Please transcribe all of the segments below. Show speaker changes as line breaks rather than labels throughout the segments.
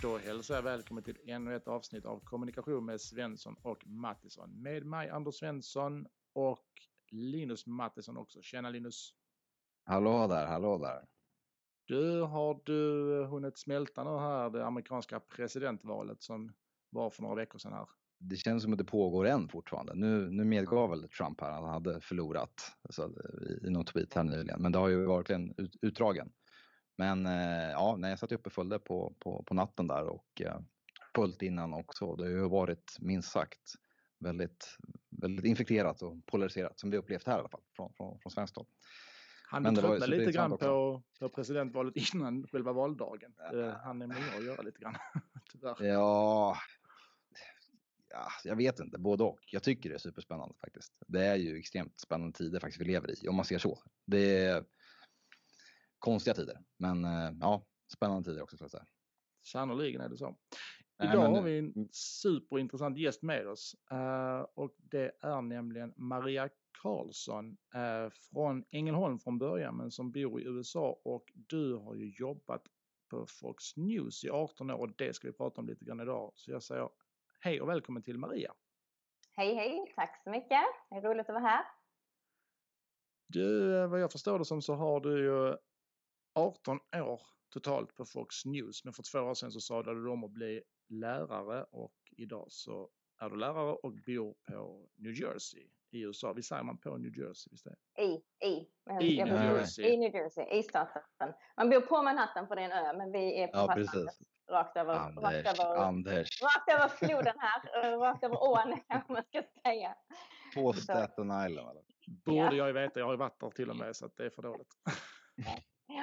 Då hälsar jag välkommen till ännu ett avsnitt av Kommunikation med Svensson och Mattisson. Med mig Anders Svensson och Linus Mattisson också. Tjena Linus!
Hallå där, hallå där!
Du, har du hunnit smälta nu här det amerikanska presidentvalet som var för några veckor sedan här?
Det känns som att det pågår än fortfarande. Nu, nu medgav väl Trump här att han hade förlorat alltså, i någon tweet här nyligen. Men det har ju verkligen ut, utdragen. Men eh, ja, när jag satt uppe och följde på, på, på natten där och eh, följt innan också. Det har ju varit minst sagt väldigt, väldigt infekterat och polariserat som vi upplevt här i alla fall från, från, från svenskt håll.
Han Men tröttnade lite grann på, på presidentvalet innan själva valdagen. Ja. Han är med att göra lite grann,
tyvärr. Ja, ja, jag vet inte, både och. Jag tycker det är superspännande faktiskt. Det är ju extremt spännande tider faktiskt vi lever i, om man ser så. Det är konstiga tider, men eh, ja, spännande tider också säga.
Sannoliken är det så. Idag men... har vi en superintressant gäst med oss uh, och det är nämligen Maria Karlsson från Ängelholm från början men som bor i USA och du har ju jobbat på Fox News i 18 år och det ska vi prata om lite grann idag. Så jag säger hej och välkommen till Maria.
Hej hej, tack så mycket. Det är roligt att vara här.
Du, vad jag förstår det som så har du ju 18 år totalt på Fox News. Men för två år sedan så sadlade du om att bli lärare och idag så är du lärare och bor på New Jersey i USA. Visst säger man på New Jersey? Visst
är I, i.
I New Jersey.
I New Jersey, i staten. Man bor på Manhattan för det är en ö, men vi är på
ja, fastlandet.
Rakt över,
Anders,
rakt, över,
Anders.
rakt över floden här, rakt över ån om man ska säga.
På Staten Island eller?
Borde ja. jag ju veta, jag har ju varit där till och med så att det är för dåligt.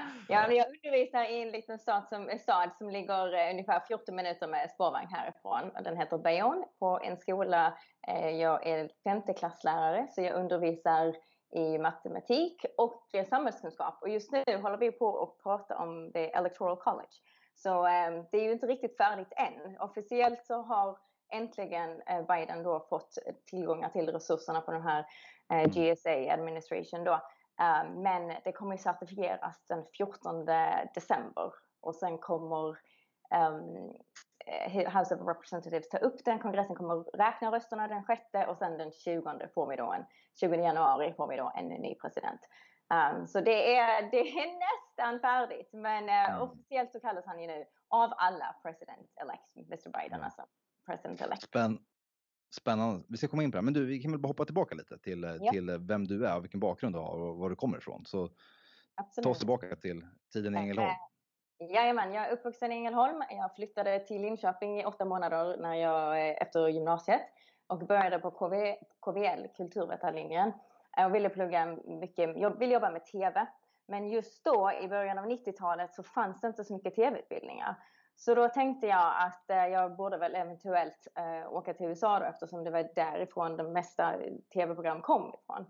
Ja, men jag undervisar i en liten stad som, stad som ligger eh, ungefär 14 minuter med spårvagn härifrån. Den heter Bayonne på en skola. Eh, jag är femteklasslärare så jag undervisar i matematik och eh, samhällskunskap. Och just nu håller vi på att prata om the electoral college. Så det är ju inte riktigt färdigt än. Officiellt så har äntligen Biden då fått tillgångar till resurserna på den här GSA administration då. Ehm, men det kommer certifieras den 14 december och sen kommer um, House of Representatives ta upp den. Kongressen kommer räkna rösterna den 6 och sen den 20 får vi då en, 20 januari får vi då en ny president. Um, så det är, det är nästan färdigt men uh, officiellt så kallas han ju nu av alla president elect, Mr Biden alltså. President elect.
Spänn, Spännande. Vi ska komma in på det. Men du, vi kan väl bara hoppa tillbaka lite till, eh, ja. till vem du är, vilken bakgrund du har och var du kommer ifrån. Så Absolut. ta oss tillbaka till tiden i Ängelholm.
Jajamän, jag är uppvuxen i Ängelholm. Jag flyttade till Linköping i åtta månader när jag, eh, efter gymnasiet och började på KV, KVL, kulturvetarlinjen. Jag ville plugga mycket, jag ville jobba med TV. Men just då i början av 90-talet så fanns det inte så mycket TV-utbildningar. Så då tänkte jag att eh, jag borde väl eventuellt eh, åka till USA då, eftersom det var därifrån de mesta tv-program kom ifrån.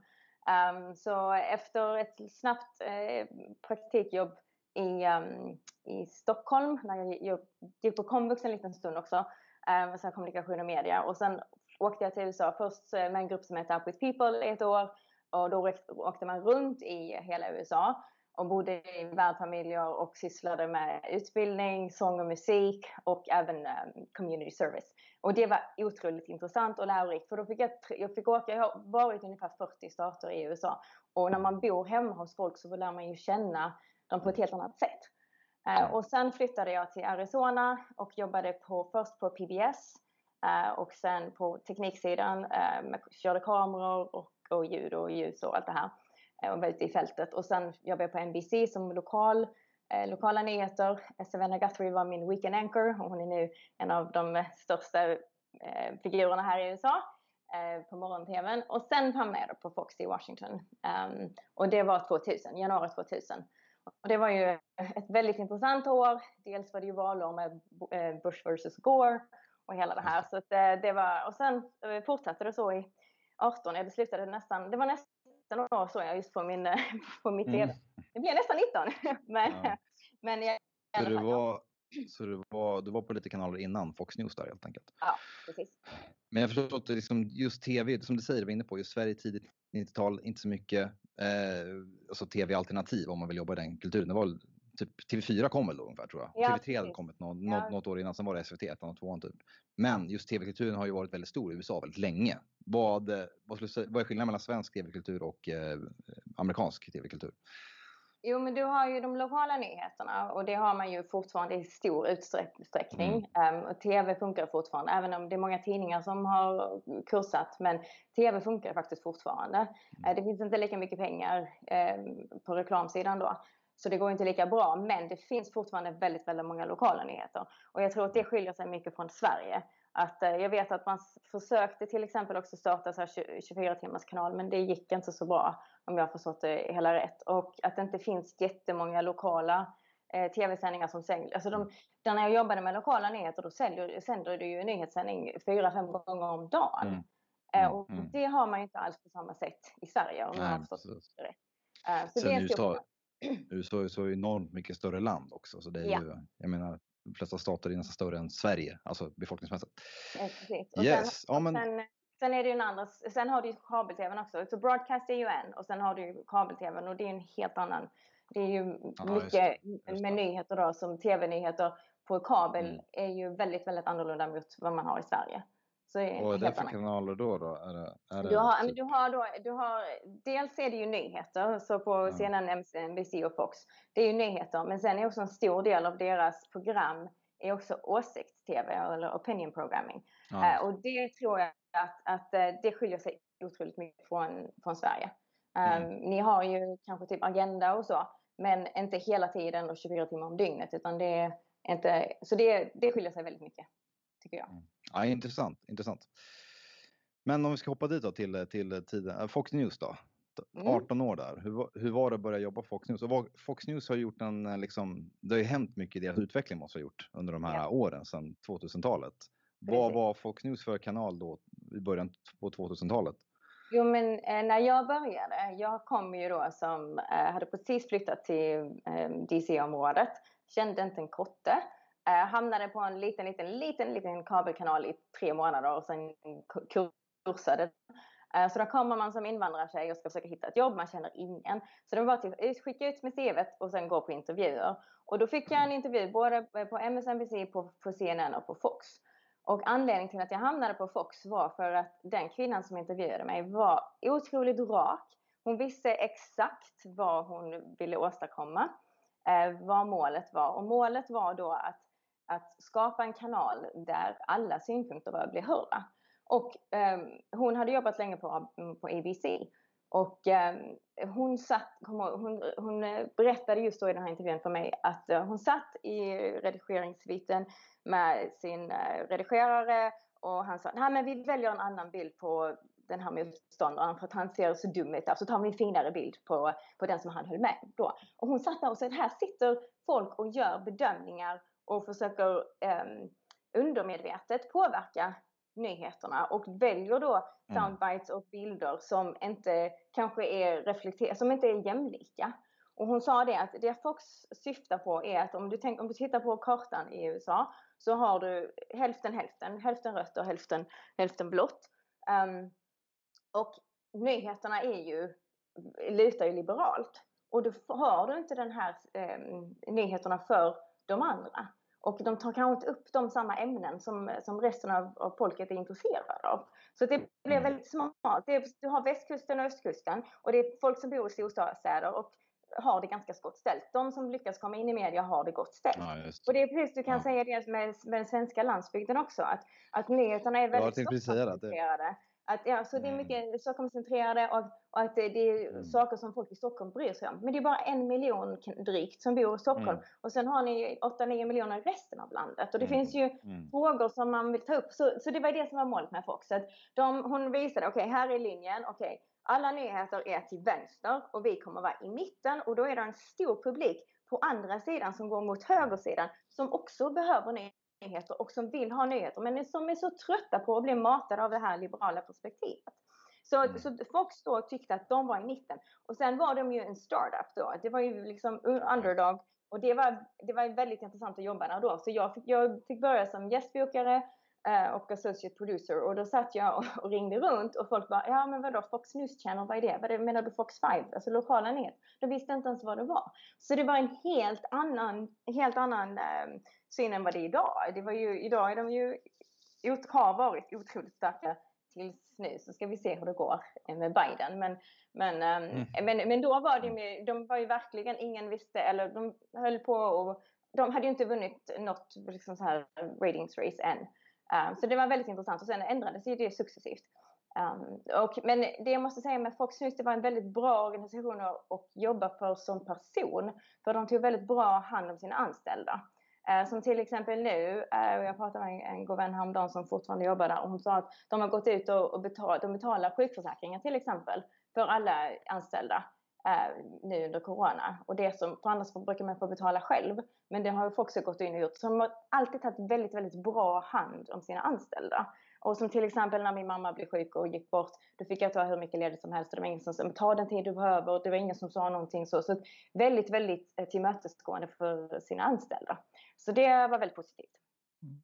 Um, så efter ett snabbt eh, praktikjobb i, um, i Stockholm, när jag, jag gick på komvux en liten stund också, um, så kommunikation och media. Och sen åkte jag till USA först eh, med en grupp som heter Up with People i ett år. Och då åkte man runt i hela USA och bodde i värdfamiljer och sysslade med utbildning, sång och musik och även um, community service. Och det var otroligt intressant och lärorikt för då fick jag, jag fick åka, jag har varit ungefär 40 stater i USA och när man bor hemma hos folk så lär man ju känna dem på ett helt annat sätt. Uh, och sen flyttade jag till Arizona och jobbade på, först på PBS uh, och sen på tekniksidan, uh, körde kameror och, och ljud och ljus och allt det här och var ute i fältet. Och sen jobbade jag på NBC som lokal, eh, lokala nyheter. Savannah Guthrie var min weekend anchor och hon är nu en av de största eh, figurerna här i USA eh, på morgon-tvn. Och sen hamnade jag på Fox i Washington. Um, och det var 2000, januari 2000. Och det var ju ett väldigt intressant år. Dels var det ju valår med eh, Bush versus Gore och hela det här. Så att, eh, det var, och sen fortsatte det så i 18, det slutade nästan, det var nästan 19 år såg jag just på, min, på mitt TV. Mm. Det blev nästan 19. men, ja. men jag,
så du var, så du var, du var på lite kanaler innan Fox News där helt enkelt?
Ja, precis.
Men jag förstår att liksom just TV, som du säger, du var inne på, just Sverige tidigt 90-tal, inte så mycket eh, alltså TV-alternativ om man vill jobba i den kulturen. Det var typ TV4 kom väl då ungefär tror jag. Ja, TV3 precis. hade kommit något, ja. något, år innan, sen var det SVT 1 och 2 typ. Men just TV-kulturen har ju varit väldigt stor i USA väldigt länge. Vad, vad, skulle, vad är skillnaden mellan svensk TV-kultur och eh, amerikansk TV-kultur?
Jo, men du har ju de lokala nyheterna och det har man ju fortfarande i stor utsträckning. Mm. Um, och TV funkar fortfarande, även om det är många tidningar som har kursat. Men TV funkar faktiskt fortfarande. Mm. Uh, det finns inte lika mycket pengar um, på reklamsidan då. Så det går inte lika bra, men det finns fortfarande väldigt, väldigt många lokala nyheter. Och jag tror att det skiljer sig mycket från Sverige. Att, uh, jag vet att man försökte till exempel också starta så 24 timmars kanal, men det gick inte så bra om jag har förstått det hela rätt. Och att det inte finns jättemånga lokala eh, tv-sändningar som sänder. Alltså de, när jag jobbade med lokala nyheter då säljer, sänder du ju nyhetssändning fyra, fem gånger om dagen. Mm. Eh, mm. och mm. det har man ju inte alls på samma sätt i Sverige om jag har förstått det rätt.
Eh, så Sen det USA, USA är så enormt mycket större land också. Så det är ja. ju, jag menar, de flesta stater är nästan större än Sverige, alltså befolkningsmässigt.
Ja, precis. Och yes. sen, ja, men... sen Sen är det ju en andra, sen har du ju kabel-tvn också. Så broadcast är ju en och sen har du ju kabel-tvn och det är en helt annan. Det är ju ja, mycket just det, just det. med nyheter då som tv-nyheter på kabel mm. är ju väldigt, väldigt annorlunda mot vad man har i Sverige.
Så är vad är det för annan. kanaler då? då? Är det, är
det du, har, typ... du, har då, du har, dels är det ju nyheter, så på mm. CNN, NBC och Fox. Det är ju nyheter, men sen är också en stor del av deras program är också åsikts-tv eller opinion programming. Ja. Uh, och det tror jag att, att eh, det skiljer sig otroligt mycket från, från Sverige. Mm. Um, ni har ju kanske typ Agenda och så, men inte hela tiden och 24 timmar om dygnet, utan det är inte, så det, det skiljer sig väldigt mycket, tycker jag. Mm.
Ja, intressant, intressant. Men om vi ska hoppa dit då till, till tiden, eh, Fox News då. 18 mm. år där. Hur, hur var det att börja jobba på Fox News? Och Fox News har gjort en, eh, liksom, det har ju hänt mycket i deras utveckling måste ha gjort under de här ja. åren sedan 2000-talet. Vad var Fox News för kanal då i början på 2000-talet?
Jo, men eh, när jag började, jag kom ju då som, eh, hade precis flyttat till eh, DC-området, kände inte en kotte, eh, hamnade på en liten, liten, liten, liten kabelkanal i tre månader och sen kursade. Eh, så då kommer man som invandrartjej och ska försöka hitta ett jobb, man känner ingen. Så det var bara typ, att skicka ut med CVet och sen gå på intervjuer. Och då fick jag en intervju både eh, på MSNBC, på, på CNN och på Fox. Och anledningen till att jag hamnade på Fox var för att den kvinnan som intervjuade mig var otroligt rak. Hon visste exakt vad hon ville åstadkomma, eh, vad målet var. Och målet var då att, att skapa en kanal där alla synpunkter bör bli hörda. Och eh, hon hade jobbat länge på, mm, på ABC. Och eh, hon, satt, hon, hon, eh, berättade just då i den här intervjun för mig att eh, hon satt i redigeringssviten med sin eh, redigerare och han sa nej men vi väljer en annan bild på den här motståndaren för att han ser så dum ut alltså, så tar vi en finare bild på, på den som han höll med då. Och hon satt där och sa här sitter folk och gör bedömningar och försöker eh, undermedvetet påverka nyheterna och väljer då mm. soundbites och bilder som inte kanske är reflekter som inte är jämlika. Och hon sa det att det Fox syftar på är att om du, tänk, om du tittar på kartan i USA så har du hälften hälften, hälften rött och hälften, hälften blått. Um, och nyheterna är ju, lutar ju liberalt. Och då har du inte den här um, nyheterna för de andra. Och de tar kanske inte upp de samma ämnen som, som resten av, av folket är intresserade av. Så det blir mm. väldigt smalt. Det du har västkusten och östkusten och det är folk som bor i storstäder och har det ganska gott ställt. De som lyckas komma in i media har det gott ställt. Ja, och det är precis, du kan ja. säga det med, med den svenska landsbygden också, att, att nyheterna är väldigt Stockholmscentrerade. Att, ja, så det är mm. mycket Stockholmscentrerade och, och att det, det är mm. saker som folk i Stockholm bryr sig om. Men det är bara en miljon drygt som bor i Stockholm mm. och sen har ni 8-9 miljoner i resten av landet. Och det mm. finns ju mm. frågor som man vill ta upp. Så, så det var det som var målet med Fox. Att de, hon visade, okej okay, här är linjen, okej okay, alla nyheter är till vänster och vi kommer vara i mitten och då är det en stor publik på andra sidan som går mot högersidan som också behöver nyheter och som vill ha nyheter men som är så trötta på att bli matade av det här liberala perspektivet. Så, mm. så Fox då tyckte att de var i mitten. Och sen var de ju en startup då. Det var ju liksom underdog. Och det var, det var väldigt intressant att jobba där då. Så jag fick, jag fick börja som gästbokare och associate producer och då satt jag och, och ringde runt och folk bara ja men vadå Fox News Channel, vad är det? Vad menar du Fox 5? Alltså lokala nyheter. De visste inte ens vad det var. Så det var en helt annan, helt annan eh, syn än vad det är idag. Det var ju, idag är de ju, har varit otroligt starka tills nu så ska vi se hur det går med Biden. Men, men, ehm, mm. men, men då var det med, de var ju verkligen, ingen visste, eller de höll på och de hade ju inte vunnit något liksom så här ratings race än. Ehm, så det var väldigt intressant och sen ändrades ju det successivt. Um, och, men det jag måste säga med Fox News, det var en väldigt bra organisation att, jobba för som person. För de tog väldigt bra hand om sina anställda. Uh, som till exempel nu, uh, jag pratade med en, en god vän häromdagen som fortfarande jobbar där och hon sa att de har gått ut och, och betal, de betalar sjukförsäkringar till exempel för alla anställda eh, nu under corona. Och det som, för annars brukar man få betala själv. Men det har ju också gått in och gjort. Så de har alltid tagit väldigt, väldigt bra hand om sina anställda. Och som till exempel när min mamma blev sjuk och gick bort, då fick jag ta hur mycket ledigt som helst. Och det var ingen som sa, ta den tid du behöver. Det var ingen som sa någonting så. Så väldigt, väldigt eh, tillmötesgående för sina anställda. Så det var väldigt positivt. Mm.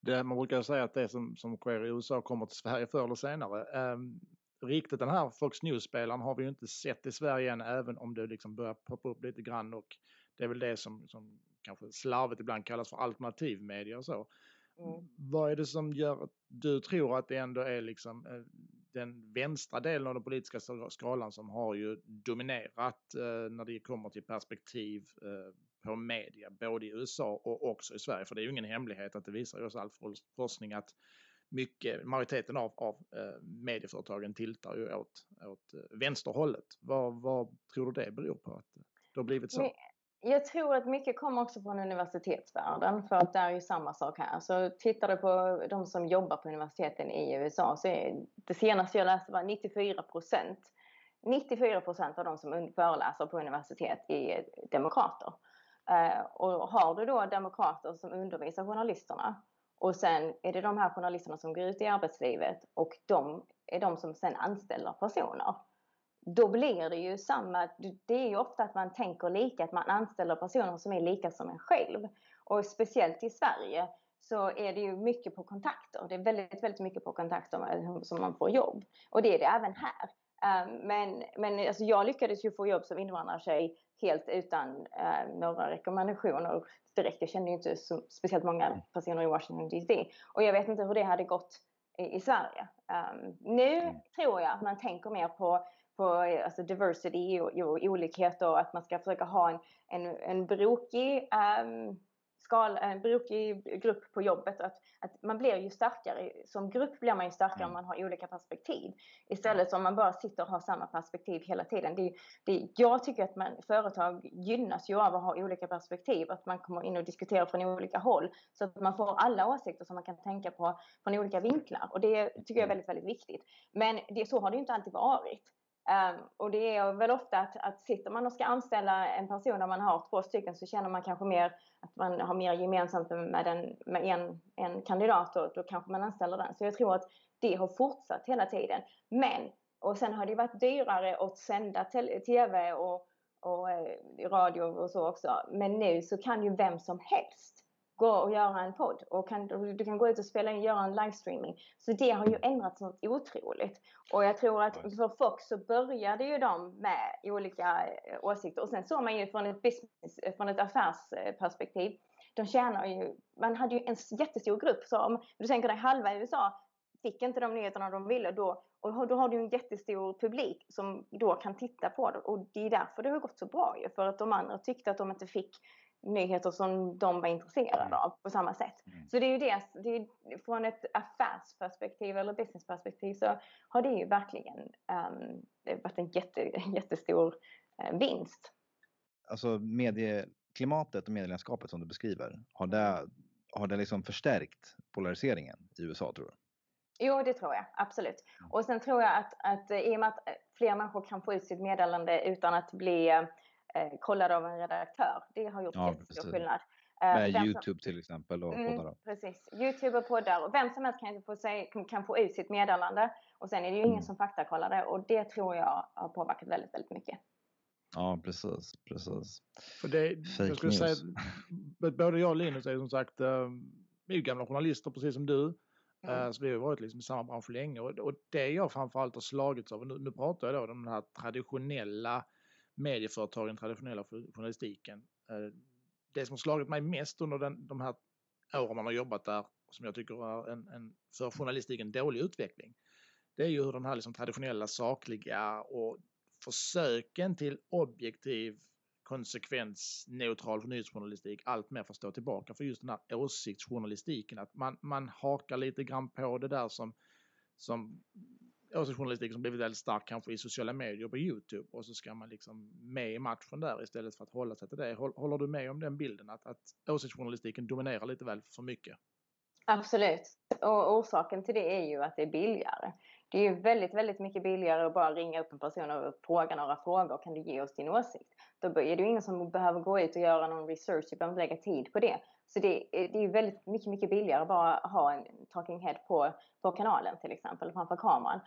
Det, man brukar säga att det som, som sker i USA kommer till Sverige förr eller senare. Um, riktigt den här Fox News-spelaren har vi ju inte sett i Sverige än även om det liksom börjar poppa upp lite grann och det är väl det som, som kanske slarvigt ibland kallas för alternativmedia och så. Mm. Vad är det som gör att du tror att det ändå är liksom eh, den vänstra delen av den politiska skalan som har ju dominerat eh, när det kommer till perspektiv eh, på media, både i USA och också i Sverige. För det är ju ingen hemlighet att det visar ju oss all forskning att mycket, majoriteten av, av eh, medieföretagen tiltar ju åt, åt eh, vänsterhållet. Vad, vad tror du det beror på att det har blivit så?
Jag tror att mycket kommer också från universitetsvärlden för att det är ju samma sak här. Så tittar du på de som jobbar på universiteten i USA så är det senaste jag läste var 94 procent 94 procent av de som föreläser på universitet är demokrater. Eh, och har du då demokrater som undervisar journalisterna och sen är det de här journalisterna som går ut i arbetslivet och de är de som sen anställer personer. Då blir det ju samma, det är ju ofta att man tänker lika, att man anställer personer som är lika som en själv. Och speciellt i Sverige så är det ju mycket på kontakter. Det är väldigt, väldigt mycket på kontakter som man får jobb. Och det är det även här. Ehm, men, men alltså jag lyckades ju få jobb som invandrartjej helt utan eh, några rekommendationer direkt. Jag kände ju inte så, speciellt många mm. personer i Washington DC. Och jag vet inte hur det hade gått i, i Sverige. Um, nu mm. tror jag att man tänker mer på på alltså diversity och, och olikhet och att man ska försöka ha en, en, en brokig um, skal, en brokig grupp på jobbet. Att, att man blir ju starkare, som grupp blir man ju starkare mm. om man har olika perspektiv. Istället som man bara sitter och har samma perspektiv hela tiden. Det, det, jag tycker att man, företag gynnas ju av att ha olika perspektiv. Att man kommer in och diskuterar från olika håll. Så att man får alla åsikter som man kan tänka på från olika vinklar. Och det tycker jag är väldigt, väldigt viktigt. Men det, så har det ju inte alltid varit. Um, och det är väl ofta att, att sitter man och ska anställa en person när man har två stycken så känner man kanske mer att man har mer gemensamt med en, med en, en kandidat och då kanske man anställer den. Så jag tror att det har fortsatt hela tiden. Men, och sen har det varit dyrare att sända tv och, och eh, radio och så också. Men nu så kan ju vem som helst gå och göra en podd och kan, du kan gå ut och spela in, göra en livestreaming. Så det har ju ändrats något otroligt. Och jag tror att för Fox så började ju de med olika eh, åsikter och sen såg man ju från ett business, eh, från ett affärsperspektiv. De tjänar ju, man hade ju en jättestor grupp så om du tänker dig halva USA fick inte de nyheterna de ville då och då har du en jättestor publik som då kan titta på det och det är därför det har gått så bra ju för att de andra tyckte att de inte fick nyheter som de var intresserade mm. av på samma sätt. Mm. Så det är ju det, det är, från ett affärsperspektiv eller businessperspektiv så har det ju verkligen um, varit en jätte, jättestor uh, vinst.
Alltså medieklimatet och medielandskapet som du beskriver, har det, har det liksom förstärkt polariseringen i USA tror du?
Jo, det tror jag absolut. Mm. Och sen tror jag att, att i och med att fler människor kan få ut sitt meddelande utan att bli eh, kollad av en redaktör. Det har gjort ja, jättestor skillnad.
Eh, Med vem Youtube som... till exempel och mm, poddar.
Precis, Youtube och poddar. Och vem som helst kan få, sig, kan få ut sitt meddelande. Och sen är det ju ingen mm. som faktakollar det och det tror jag har påverkat väldigt, väldigt mycket.
Ja, precis, precis.
För det, Fake jag skulle news. säga, både jag och Linus är som sagt, eh, vi är ju gamla journalister precis som du. Mm. Så vi har varit liksom i samma bransch länge och, och det jag framförallt har slagits av, nu, nu pratar jag då om den här traditionella medieföretagen, traditionella journalistiken. Eh, det som har slagit mig mest under den, de här åren man har jobbat där, som jag tycker är en, en för journalistiken dålig utveckling, det är ju hur den här liksom traditionella sakliga och försöken till objektiv konsekvensneutral nyhetsjournalistik allt mer får stå tillbaka för just den här åsiktsjournalistiken. Att man, man hakar lite grann på det där som, som åsiktsjournalistik som blivit väldigt stark kanske i sociala medier på Youtube och så ska man liksom med i matchen där istället för att hålla sig till det. Håller du med om den bilden att, att åsiktsjournalistiken dominerar lite väl för mycket?
Absolut. Och orsaken till det är ju att det är billigare. Det är ju väldigt, väldigt mycket billigare att bara ringa upp en person och fråga några frågor. Kan du ge oss din åsikt? Då är det ju ingen som behöver gå ut och göra någon research. Du behöver lägga tid på det. Så det, eh, det är väldigt mycket, mycket billigare att bara ha en talking head på, på kanalen till exempel framför kameran.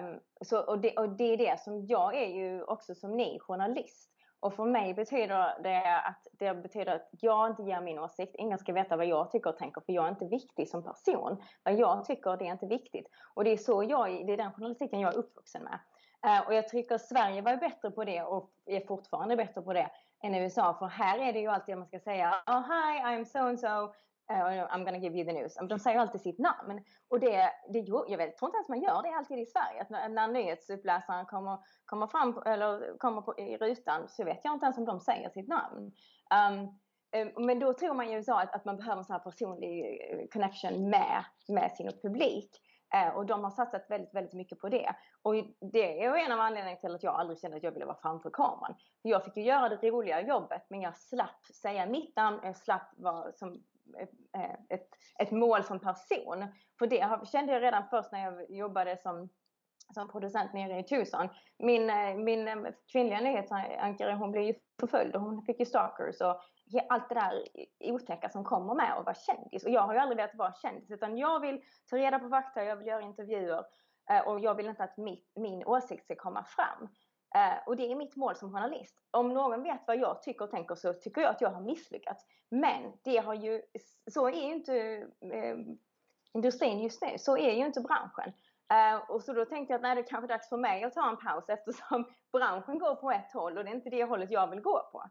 Um, så, och, det, och det är det som jag är ju också som ni journalist. Och för mig betyder det att det betyder att jag inte ger min åsikt. Ingen ska veta vad jag tycker och tänker för jag är inte viktig som person. Vad jag tycker det är inte viktigt. Och det är så jag, det är den journalistiken jag är uppvuxen med. Uh, och jag tycker Sverige var bättre på det och är fortfarande bättre på det än USA. För här är det ju alltid man ska säga oh, hi I'm so and so Uh, I'm gonna give you the news. De säger alltid sitt namn. Och det, det, jag vet, tror inte ens man gör det alltid i Sverige. Att när, när nyhetsuppläsaren kommer, kommer fram eller kommer på, i rutan så vet jag inte ens om de säger sitt namn. Um, men då tror man ju så att, att man behöver en sån här personlig eh, connection med, med sin publik. Eh, och de har satsat väldigt, väldigt mycket på det. Och det är en av anledningarna till att jag aldrig kände att jag ville vara framför kameran. Jag fick ju göra det roliga jobbet men jag slapp säga mitt namn, jag slapp vara som eh, eh, ett, ett mål som person. För det kände jag redan först när jag jobbade som, som producent nere i Tucson. Min, min kvinnliga nyhetsankare hon blev ju förföljd och hon fick ju stalkers och allt det där otäcka som kommer med att vara kändis. Och jag har ju aldrig velat vara kändis utan jag vill ta reda på fakta, jag vill göra intervjuer eh, och jag vill inte att mitt, min åsikt ska komma fram. Eh, och det är mitt mål som journalist. Om någon vet vad jag tycker och tänker så tycker jag att jag har misslyckats. Men det har ju, så är ju inte eh, industrin just nu. Så är ju inte branschen. Uh, och så då tänkte jag att nej, det är kanske är dags för mig att ta en paus eftersom branschen går på ett håll och det är inte det hållet jag vill gå på.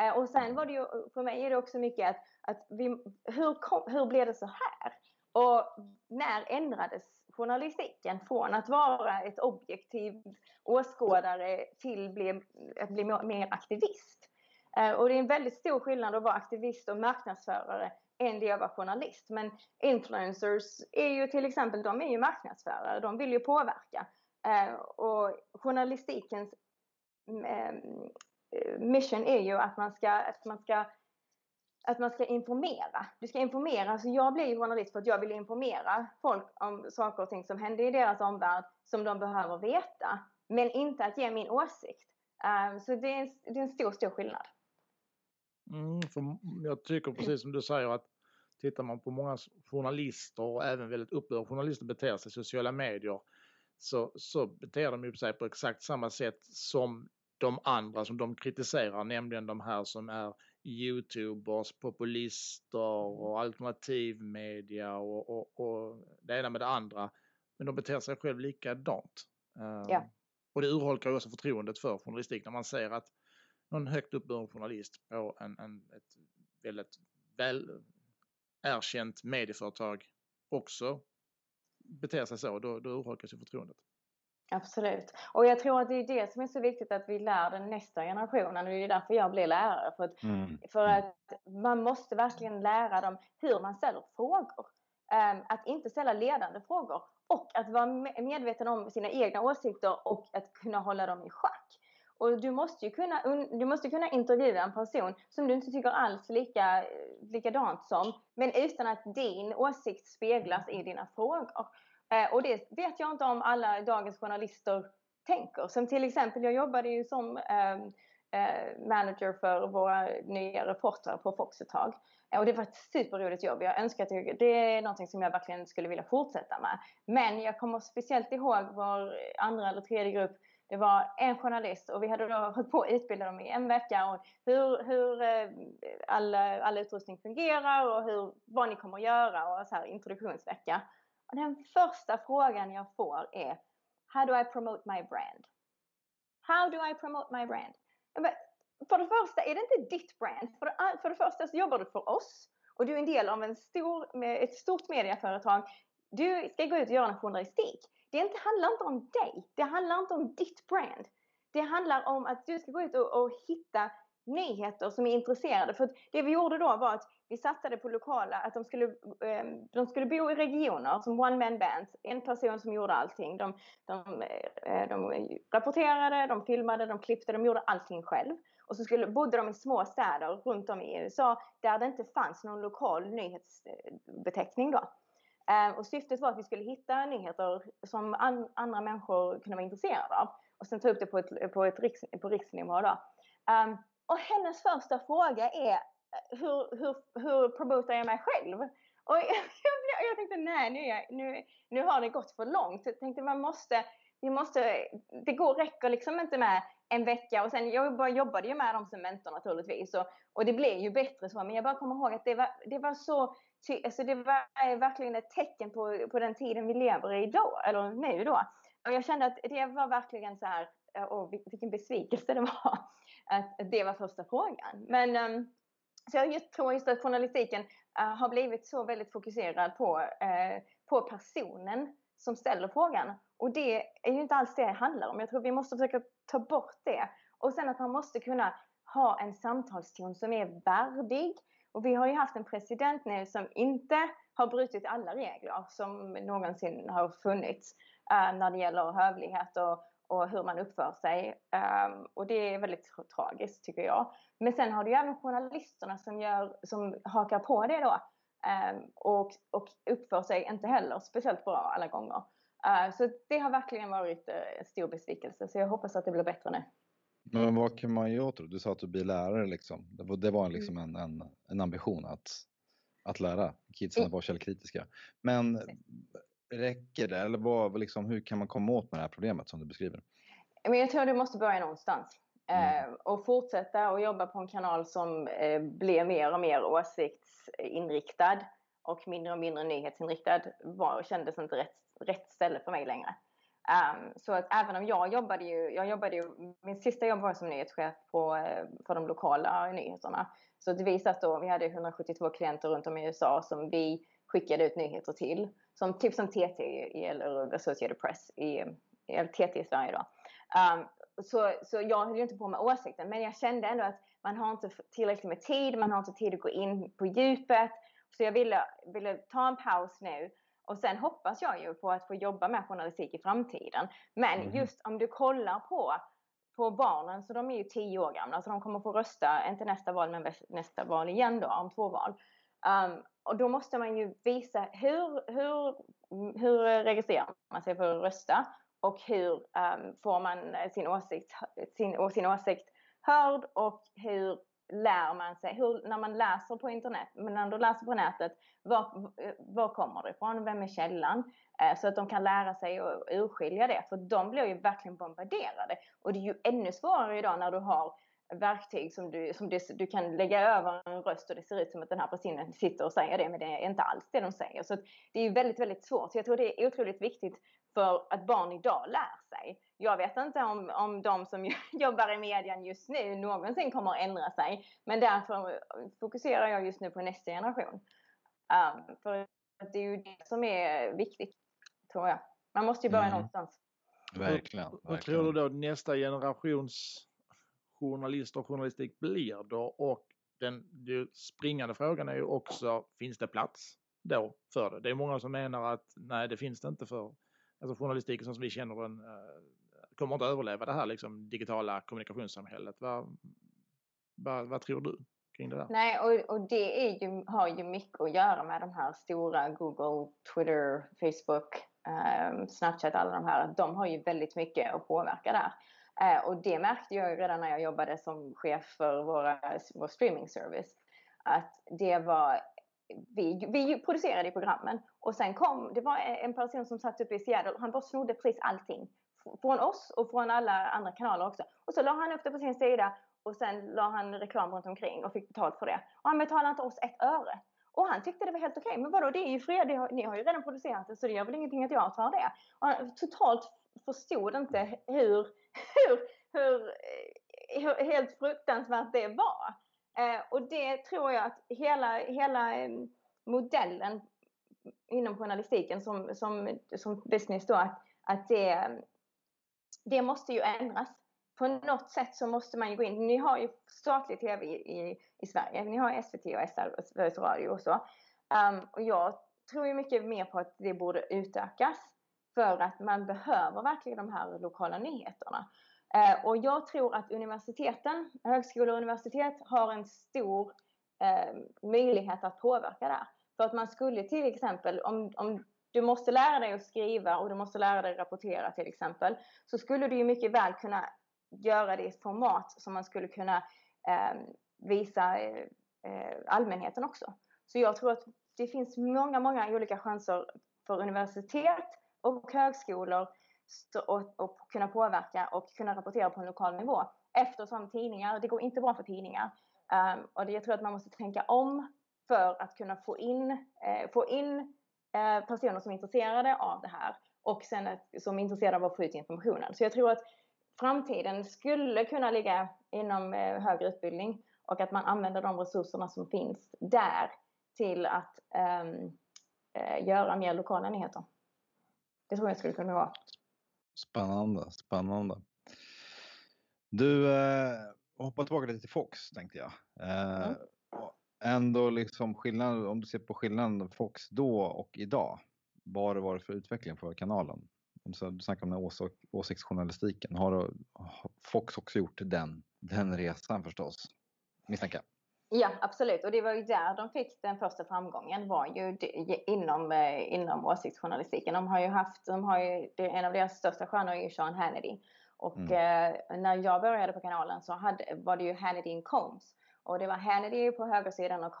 Uh, och sen var det ju, för mig är det också mycket att, att vi, hur, kom, hur blev det så här? Och när ändrades journalistiken från att vara ett objektiv åskådare till bli, att bli mer aktivist. Eh, och det är en väldigt stor skillnad att vara aktivist och marknadsförare än det att vara journalist. Men influencers är ju till exempel, de är ju marknadsförare, de vill ju påverka. Eh, och journalistikens eh, mission är ju att man ska, att man ska att man ska informera. Du ska informera. Alltså jag blir journalist för att jag vill informera folk om saker och ting som händer i deras omvärld som de behöver veta. Men inte att ge min åsikt. Eh, så det är, en, det är en stor, stor skillnad.
Mm, jag tycker precis som du säger att tittar man på många journalister och även väldigt upprörda journalister beter sig i sociala medier så, så beter de sig på exakt samma sätt som de andra som de kritiserar, nämligen de här som är Youtubers, populister och alternativmedia och, och, och det ena med det andra. Men de beter sig själv likadant. Ja. Ehm, och det urholkar också förtroendet för journalistik när man ser att någon högt uppburen journalist på en, en, ett väldigt väl erkänt medieföretag också beter sig så, då, då urholkas ju förtroendet.
Absolut. Och jag tror att det är det som är så viktigt att vi lär den nästa generationen. Och det är därför jag blir lärare. För att, mm. för att man måste verkligen lära dem hur man ställer frågor. Um, att inte ställa ledande frågor. Och att vara medveten om sina egna åsikter och att kunna hålla dem i schack. Och du måste ju kunna, du måste kunna intervjua en person som du inte tycker alls lika, likadant som. Men utan att din åsikt speglas i dina frågor. Eh, och det vet jag inte om alla dagens journalister tänker. Som till exempel, jag jobbade ju som ehm, eh, manager för våra nya reportrar på Fox ett tag. Eh, och det var ett superroligt jobb. Jag önskar att det är någonting som jag verkligen skulle vilja fortsätta med. Men jag kommer speciellt ihåg vår andra eller tredje grupp Det var en journalist och vi hade då hållit på att utbilda dem i en vecka och hur, hur all, all utrustning fungerar och hur, vad ni kommer att göra och så här introduktionsvecka. Och den första frågan jag får är How do I promote my brand? How do I promote my brand? För det första är det inte ditt brand. För det, för det första så jobbar du för oss och du är en del av en stor, ett stort medieföretag. Du ska gå ut och göra en journalistik. Det inte, handlar inte om dig. Det handlar inte om ditt brand. Det handlar om att du ska gå ut och, och hitta nyheter som är intresserade. För det vi gjorde då var att vi satsade på lokala, att de skulle, ehm, de skulle bo i regioner som one man bands. En person som gjorde allting. De, de, eh, de rapporterade, de filmade, de klippte, de gjorde allting själv. Och så skulle, bodde de i små städer runt om i USA där det inte fanns någon lokal nyhetsbeteckning då. Ehm, och syftet var att vi skulle hitta nyheter som an, andra människor kunde vara intresserade av. Och sen ta upp det på, ett, på, ett riks, på riksnivå då. Um, och hennes första fråga är hur, hur, hur promotar jag mig själv? Och jag, jag, jag tänkte nej, nu, nu, nu har det gått för långt. Jag tänkte man måste, vi måste, det går, räcker liksom inte med en vecka och sen jag bara jobbade ju med dem som mentor naturligtvis och, och det blev ju bättre så men jag bara kommer ihåg att det var, det var så alltså det var verkligen ett tecken på, på den tiden vi lever i idag, eller nu då. Och jag kände att det var verkligen så här, och vilken besvikelse det var att det var första frågan. Men um, så jag tror just att journalistiken uh, har blivit så väldigt fokuserad på, uh, på personen som ställer frågan. Och det är ju inte alls det det handlar om. Jag tror vi måste försöka ta bort det. Och sen att man måste kunna ha en samtalston som är värdig. Och vi har ju haft en president nu som inte har brutit alla regler som någonsin har funnits uh, när det gäller hövlighet och, och hur man uppför sig. Um, och det är väldigt tragiskt tycker jag. Men sen har du ju även journalisterna som, gör, som hakar på det då. Um, och, och uppför sig inte heller speciellt bra alla gånger. Uh, så det har verkligen varit uh, en stor besvikelse. Så jag hoppas att det blir bättre nu.
Men vad kan man göra tror du? Du sa att du blir lärare liksom. Det var, det var liksom en, en, en ambition att, att lära kidsen att vara källkritiska. Men räcker det? Eller vad, liksom, hur kan man komma åt med det här problemet som du beskriver?
Men jag tror du måste börja någonstans. Mm. Eh, och fortsätta och jobba på en kanal som eh, blir mer och mer åsiktsinriktad och mindre och mindre nyhetsinriktad var, kändes inte rätt, rätt ställe för mig längre. Um, så att även om jag jobbade ju, jag jobbade ju, min sista jobb var som nyhetschef på, eh, för de lokala nyheterna. Så att vi satt då, vi hade 172 klienter runt om i USA som vi skickade ut nyheter till. Som, typ som TT eller Associated Press i, eller TT i Sverige då. Um, så, så jag höll ju inte på med åsikten men jag kände ändå att man har inte tillräckligt med tid, man har inte tid att gå in på djupet. Så jag ville, ville ta en paus nu och sen hoppas jag ju på att få jobba med journalistik i framtiden. Men mm. just om du kollar på, på barnen, så de är ju tio år gamla, så de kommer få rösta, inte nästa val men nästa val igen då, om två val. Um, och då måste man ju visa hur, hur, hur registrerar man sig för att rösta och hur um, får man sin åsikt, sin, sin åsikt hörd och hur lär man sig, hur, när man läser på internet, men när du läser på nätet, var, var kommer det ifrån? Vem är källan? Eh, så att de kan lära sig att urskilja det, för de blir ju verkligen bombarderade. Och det är ju ännu svårare idag när du har verktyg som du, som du, du kan lägga över en röst och det ser ut som att den här personen sitter och säger det, men det är inte alls det de säger. Så det är väldigt, väldigt svårt. Så jag tror det är otroligt viktigt för att barn idag lär sig. Jag vet inte om, om de som jobbar i medien just nu någonsin kommer att ändra sig. Men därför fokuserar jag just nu på nästa generation. Um, för det är ju det som är viktigt, tror jag. Man måste ju börja mm. någonstans.
Verkligen.
Vad tror du då nästa generations journalister och journalistik blir då? Och den, den springande frågan är ju också, finns det plats då för det? Det är många som menar att nej, det finns det inte för alltså journalistiken som vi känner den eh, kommer inte överleva det här liksom, digitala kommunikationssamhället. Vad, vad, vad tror du kring det där?
Nej, och, och det är ju, har ju mycket att göra med de här stora Google, Twitter, Facebook, eh, Snapchat, alla de här. De har ju väldigt mycket att påverka där. Eh, och det märkte jag ju redan när jag jobbade som chef för våra, vår streaming service. Att det var vi, vi producerade programmen och sen kom, det var en person som satt uppe i Seattle, han bara snodde precis allting från oss och från alla andra kanaler också. Och så la han upp det på sin sida och sen la han reklam runt omkring och fick betalt för det. Och han betalade inte oss ett öre. Och han tyckte det var helt okej. Okay. Men vadå, det är ju fred, ni har ju redan producerat det så det gör väl ingenting att jag tar det. Och han totalt förstod inte hur, hur, hur, eh, hur helt fruktansvärt det var. Eh, och det tror jag att hela, hela eh, modellen inom journalistiken som, som, som business då, att, att det, det måste ju ändras. På något sätt så måste man ju gå in. Ni har ju statlig tv i, i, i Sverige. Ni har SVT och SR och Sveriges Radio och så. Um, och jag tror ju mycket mer på att det borde utökas. För att man behöver verkligen de här lokala nyheterna. Eh, och jag tror att universiteten, högskolor och universitet har en stor eh, möjlighet att påverka där. För att man skulle till exempel, om, om du måste lära dig att skriva och du måste lära dig att rapportera till exempel, så skulle du ju mycket väl kunna göra det i ett format som man skulle kunna ehm, eh, visa eh, allmänheten också. Så jag tror att det finns många, många olika chanser för universitet och högskolor och kunna påverka och kunna rapportera på en lokal nivå. Eftersom tidningar, det går inte bra för tidningar. Um, och det, jag tror att man måste tänka om för att kunna få in, eh, få in eh, personer som är intresserade av det här och sen ett, som är intresserade av att få ut informationen. Så jag tror att framtiden skulle kunna ligga inom eh, högre utbildning och att man använder de resurserna som finns där till att ehm, eh, göra mer lokala nyheter. Det tror jag skulle kunna vara.
Spännande, spännande. Du, eh, hoppa tillbaka lite till Fox tänkte jag. Eh, mm ändå liksom skillnad, om du ser på skillnaden Fox då och idag. Vad har det varit för utveckling för kanalen? Du snackar om den ås åsiktsjournalistiken. Har Fox också gjort den, den resan förstås? Misstänker jag.
Ja, absolut. Och det var ju där de fick den första framgången var ju inom, eh, inom åsiktsjournalistiken. De har ju haft, de har ju, en av deras största stjärnor är ju Sean Hannity. Och mm. eh, när jag började på kanalen så hade, var det ju Hannity and Combs och det var Hannity på högersidan och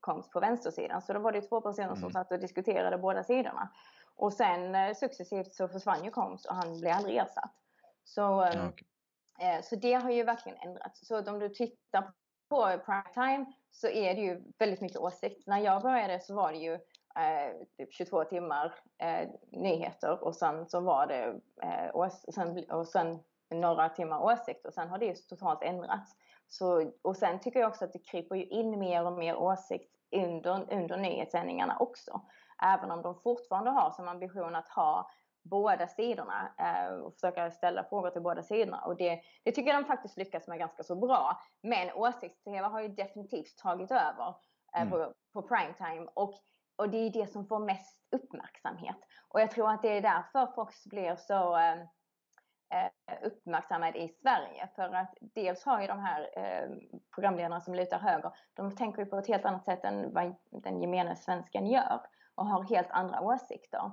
Combs på, vänstersidan. Så då var det två personer mm. som satt och diskuterade båda sidorna. Och sen eh, successivt så försvann ju Combs och han blev aldrig ersatt. Så, eh, okay. eh, så det har ju verkligen ändrats. Så om du tittar på primetime så är det ju väldigt mycket åsikt. När jag började så var det ju eh, typ 22 timmar eh, nyheter och sen så var det eh, och, sen, och sen några timmar åsikt och sen har det ju totalt ändrats. Så, och sen tycker jag också att det kryper ju in mer och mer åsikt under, under nyhetssändningarna också. Även om de fortfarande har som ambition att ha båda sidorna eh, och försöka ställa frågor till båda sidorna. Och det, det tycker jag de faktiskt lyckas med ganska så bra. Men åsikts-tv har ju definitivt tagit över eh, mm. på, på primetime och, och det är det som får mest uppmärksamhet. Och jag tror att det är därför Fox blir så eh, Eh, uppmärksammad i Sverige. För att dels har ju de här eh, programledarna som lutar höger, de tänker ju på ett helt annat sätt än vad den gemene svensken gör och har helt andra åsikter.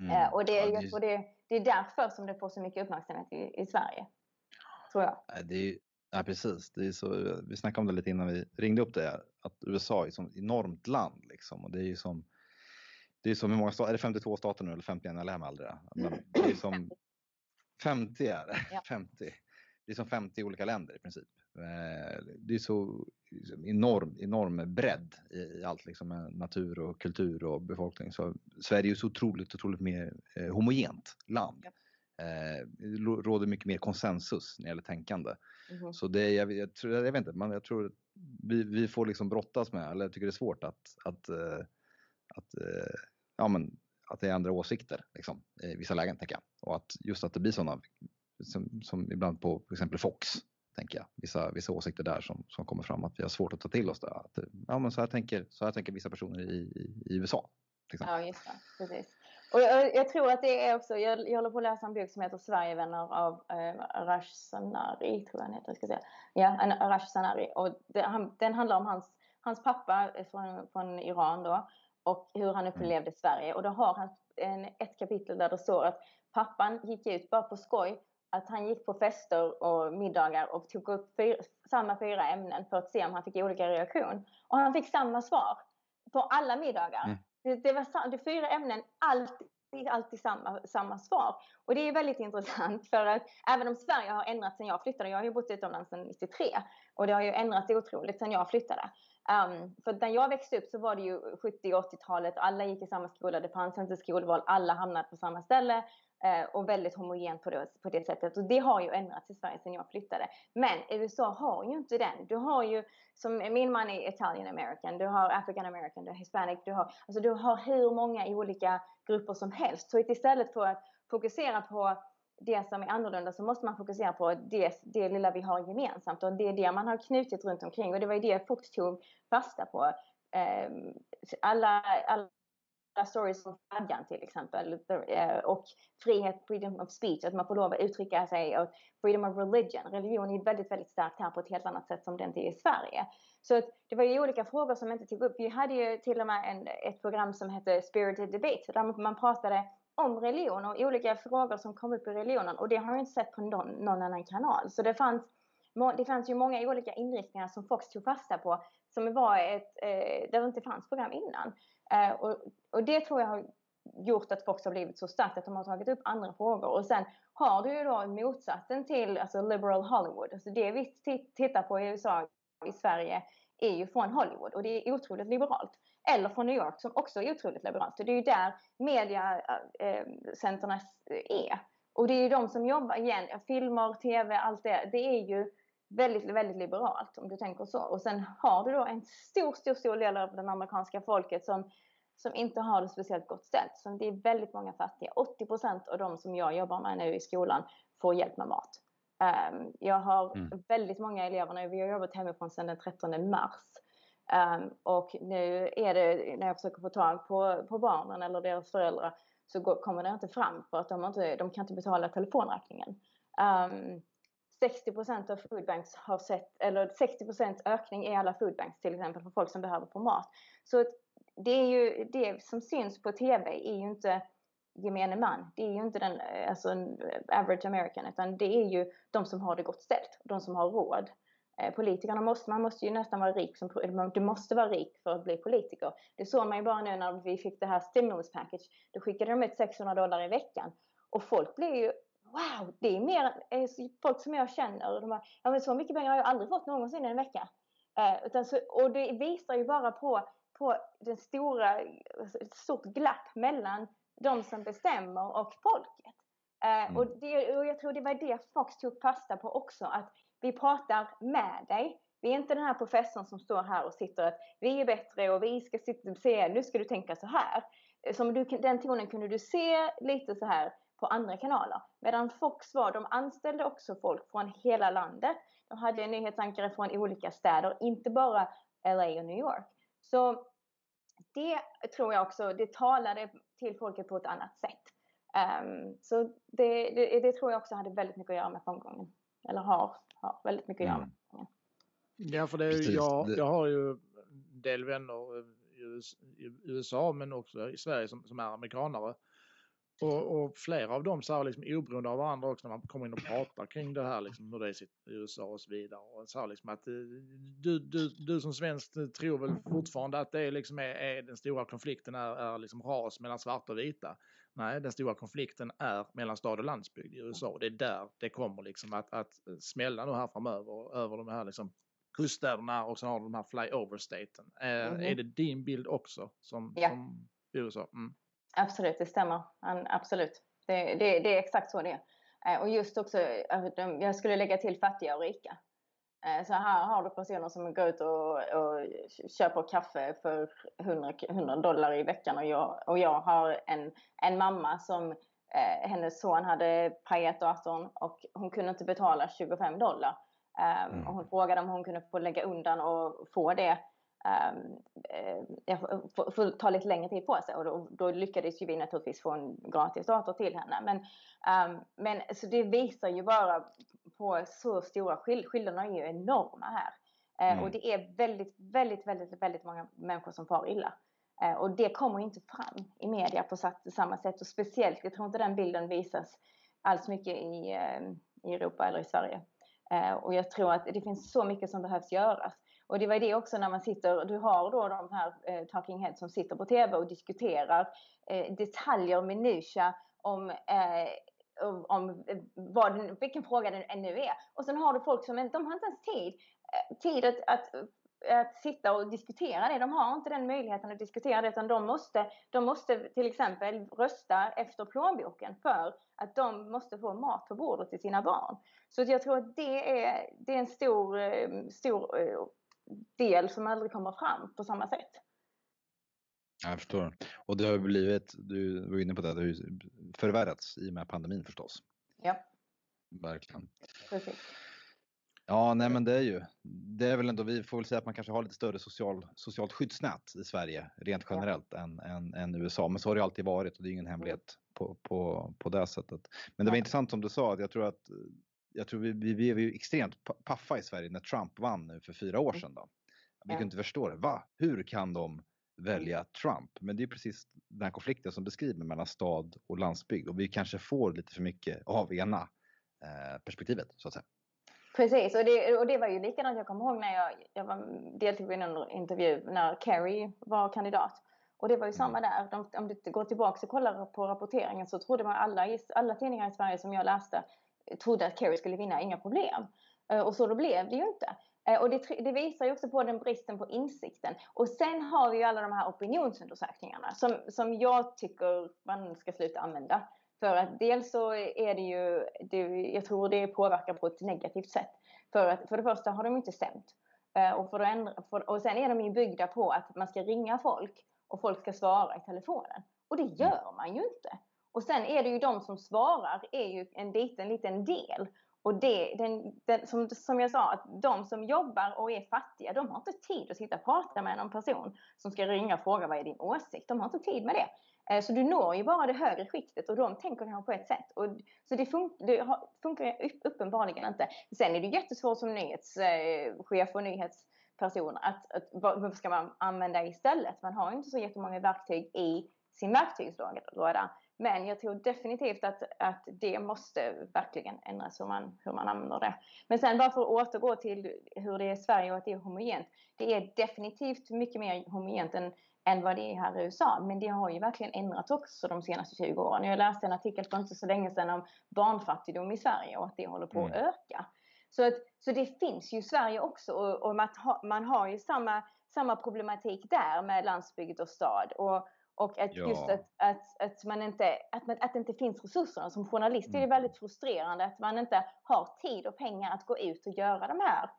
Mm. Eh, och det, ja, det... det, det är därför som det får så mycket uppmärksamhet i, i Sverige. Tror jag.
Det är, ja, precis. Det är så, vi snackade om det lite innan vi ringde upp det, att USA är ett enormt land liksom. Och det är ju som, det är som hur många stater, är det 52 stater nu eller 51? Jag lär mig aldrig det. Men det är som 50 är det. Ja. 50. Det är som 50 olika länder i princip. Eh, det är så liksom enorm, enorm bredd i allt liksom med natur och kultur och befolkning. Så Sverige är så otroligt, otroligt mer eh, homogent land. Ja. Eh, det råder mycket mer konsensus när det gäller tänkande. Mm. Så det, jag, jag, tror, jag vet inte, man, jag tror vi, vi får liksom brottas med, eller jag tycker det är svårt att, att, att ja, men att det är andra åsikter liksom, i vissa lägen, tänker jag. Och att just att det blir sådana, som, som ibland på till exempel Fox, tänker jag. Vissa, vissa åsikter där som, som kommer fram, att vi har svårt att ta till oss det. Att, ja, men så, här tänker, så här tänker vissa personer i, i, i USA.
Ja, just det. Precis. Och jag, jag, tror att det är också, jag, jag håller på att läsa en bok som heter Sverigevänner av eh, Arash Sanari, tror jag han heter. Ska säga. Ja, Arash Sanari. Och det, han, den handlar om hans, hans pappa från, från Iran då och hur han mm. upplevde Sverige. Och då har han en, ett kapitel där det står att pappan gick ut bara på skoj att han gick på fester och middagar och tog upp fyra, samma fyra ämnen för att se om han fick olika reaktion. Och han fick samma svar på alla middagar. Mm. Det, det, var det fyra ämnen alltid alltid, samma, samma svar. Och det är väldigt intressant för att även om Sverige har ändrats sedan jag flyttade, jag har ju bott utomlands sedan 93 och det har ju ändrats otroligt sedan jag flyttade. Um, för när jag växte upp så var det ju 70 80-talet, alla gick i samma skola, det fanns inte skolval, alla hamnade på samma ställe Eh, och väldigt homogent på det, på det sättet. Och det har ju ändrats i Sverige sedan jag flyttade. Men USA har ju inte den. Du har ju, som min man är Italian American, du har African American, du har Hispanic, du har, alltså du har hur många olika grupper som helst. Så istället för att fokusera på det som är annorlunda så måste man fokusera på det, det lilla vi har gemensamt och det är det man har knutit runt omkring och det var ju det Fox tog fasta på. Ehm, alla, alla stories om flaggan till exempel eh, och frihet, freedom of speech, att man får lov att uttrycka sig och freedom of religion. Religion är väldigt, väldigt starkt här på ett helt annat sätt som det inte är i Sverige. Så att det var ju olika frågor som inte tog upp. Vi hade ju till och med en, ett program som hette Spirited Debate där man pratade om religion och olika frågor som kom upp i religionen och det har jag inte sett på någon, någon annan kanal. Så det fanns, det fanns ju många olika inriktningar som Fox tog fasta på som var ett, eh, där det inte fanns program innan. Eh, och, och det tror jag har gjort att Fox har blivit så starkt att de har tagit upp andra frågor. Och sen har du ju då motsatsen till alltså liberal Hollywood. Alltså det vi tittar på i USA, i Sverige, är ju från Hollywood och det är otroligt liberalt eller från New York som också är otroligt liberalt. det är ju där mediacenterna eh, eh, är. Och det är ju de som jobbar, igen, filmer, tv, allt det. Det är ju väldigt, väldigt liberalt om du tänker så. Och sen har du då en stor, stor, stor del av det amerikanska folket som, som inte har det speciellt gott ställt. Så det är väldigt många fattiga. 80 procent av de som jag jobbar med nu i skolan får hjälp med mat. Um, jag har mm. väldigt många elever nu. Vi har jobbat hemifrån sedan den 13 mars. Um, och nu är det när jag försöker få tag på, på barnen eller deras föräldrar så går, kommer det inte fram för att de, inte, de kan inte betala telefonräkningen. Um, 60% av foodbanks har sett, eller 60% ökning i alla foodbanks till exempel för folk som behöver få mat. Så det är ju det som syns på TV är ju inte gemene man. Det är ju inte den eh, alltså eh, average American utan det är ju de som har det gott ställt, de som har råd. Eh, politikerna måste, man måste ju nästan vara rik, som, du måste vara rik för att bli politiker. Det såg man ju bara nu när vi fick det här stimulus package. Då skickade de ut 600 dollar i veckan. Och folk blev ju, wow, det är mer, eh, folk som jag känner, och de bara, ja men så mycket pengar har jag aldrig fått någonsin i en vecka. Eh, utan så, och det visar ju bara på, på den stora, ett stort glapp mellan de som bestämmer och folket. Mm. Och, det, och jag tror det var det Fox tog fasta på också, att vi pratar med dig. Vi är inte den här professorn som står här och sitter att vi är bättre och vi ska sitta och säga nu ska du tänka så här. Som du, den tonen kunde du se lite så här på andra kanaler. Medan Fox var, de anställde också folk från hela landet. De hade nyhetsankare från olika städer, inte bara LA och New York. Så det tror jag också, det talade till folket på ett annat sätt. Um, så det, det, det, tror jag också hade väldigt mycket att göra med framgången. Eller har har väldigt mycket att göra
mm. Ja, för det är, jag, jag har ju en del vänner i USA men också i Sverige som, som är amerikanare. Och, och, flera av dem så här liksom oberoende av varandra också när man kommer in och pratar kring det här liksom hur det är i USA och så vidare. Och så här liksom att eh, du, du, du som svensk tror väl fortfarande att det liksom är, är den stora konflikten är, är liksom ras mellan svarta och vita. Nej, den stora konflikten är mellan stad och landsbygd i USA och det är där det kommer liksom att, att smälla nu här framöver över de här liksom kuststäderna och så har de här flyover-staten. Mm. Är det din bild också som, ja. som USA? Mm.
Absolut, det stämmer. Absolut. Det, det, det, är exakt så det är. Eh, och just också, jag skulle lägga till fattiga och rika. Eh, så här har du personer som går ut och, och köper kaffe för 100, 100 dollar i veckan och jag, och jag har en, en mamma som eh, hennes son hade pajat datorn och hon kunde inte betala 25 dollar. Um, mm. och hon frågade om hon kunde få lägga undan och få det. Um, eh, få, ta lite längre tid på sig och då, då, lyckades ju vi naturligtvis få en gratis dator till henne. Men, um, men så det visar ju bara på så stora skill skillnaderna är ju enorma här. Eh, mm. Och det är väldigt, väldigt, väldigt, väldigt många människor som far illa. Eh, och det kommer inte fram i media på samma sätt och speciellt, jag tror inte den bilden visas alls mycket i, eh, i Europa eller i Sverige. Och jag tror att det finns så mycket som behövs göras. Och det var det också när man sitter, du har då de här eh, talking heads som sitter på tv och diskuterar eh, detaljer, minutia om eh, om eh, vad, vilken fråga det nu är. Och sen har du folk som inte, de har inte ens tid, eh, tid att, att att sitta och diskutera det. De har inte den möjligheten att diskutera det utan de måste, de måste till exempel rösta efter plånboken för att de måste få mat på bordet till sina barn. Så jag tror att det är, det är en stor, eh, stor del som aldrig kommer fram på samma sätt.
Jag förstår. Och det har blivit, du var inne på det, det har förvärrats i och med pandemin förstås.
Ja.
Verkligen.
Precis.
Ja, nej men det är ju, det är väl ändå, vi får väl säga att man kanske har lite större social, socialt skyddsnät i Sverige rent generellt ja. än, än, än, USA. Men så har det alltid varit och det är ingen hemlighet på, på, på det sättet. Men det var ja. intressant som du sa, att jag tror att jag tror vi, vi blev ju extremt paffa i Sverige när Trump vann nu för fyra år mm. sedan. Då. Vi kunde inte förstå det. Va? Hur kan de välja Trump? Men det är precis den här konflikten som beskriver mellan stad och landsbygd och vi kanske får lite för mycket av ena eh, perspektivet så att säga.
Precis, och det, och det var ju likadant. Jag kommer ihåg när jag, jag var, deltog i en intervju när Kerry var kandidat. Och det var ju samma mm. där. De, om du går tillbaka och kollar på rapporteringen så trodde man alla, alla tidningar i Sverige som jag läste trodde att Kerry skulle vinna, inga problem. Eh, och så då blev det ju inte. Eh, och det, det, visar ju också på den bristen på insikten. Och sen har vi ju alla de här opinionsundersökningarna som, som jag tycker man ska sluta använda. För att dels så är det ju, det, jag tror det påverkar på ett negativt sätt. För att för det första har de inte stämt. Eh, och, för ändra, för, och sen är de ju byggda på att man ska ringa folk och folk ska svara i telefonen. Och det mm. gör man ju inte. Och sen är det ju de som svarar är ju en liten, liten del. Och det, den, den, som, som jag sa, att de som jobbar och är fattiga, de har inte tid att sitta och prata med någon person som ska ringa och fråga vad är din åsikt. De har inte tid med det. Eh, så du når ju bara det högre skiktet och de tänker kanske på ett sätt. Och, så det, fun det funkar uppenbarligen inte. Sen är det jättesvårt som nyhetschef eh, och nyhetsperson att, att vad ska man använda istället? Man har inte så jättemånga verktyg i sin verktygslåda. Men jag tror definitivt att, att det måste verkligen ändras hur man, hur man använder det. Men sen bara för att återgå till hur det är i Sverige och att det är homogent. Det är definitivt mycket mer homogent än, än vad det är här i USA. Men det har ju verkligen ändrats också de senaste 20 åren. Jag läste en artikel för inte så länge sedan om barnfattigdom i Sverige och att det håller på att mm. öka. Så, att, så det finns ju i Sverige också och, och man, ha, man har ju samma, samma problematik där med landsbygd och stad. Och, och att ja. just att, att, att, man inte, att, man, att det inte finns resurser. Som journalist är det mm. väldigt frustrerande att man inte har tid och pengar att gå ut och göra de här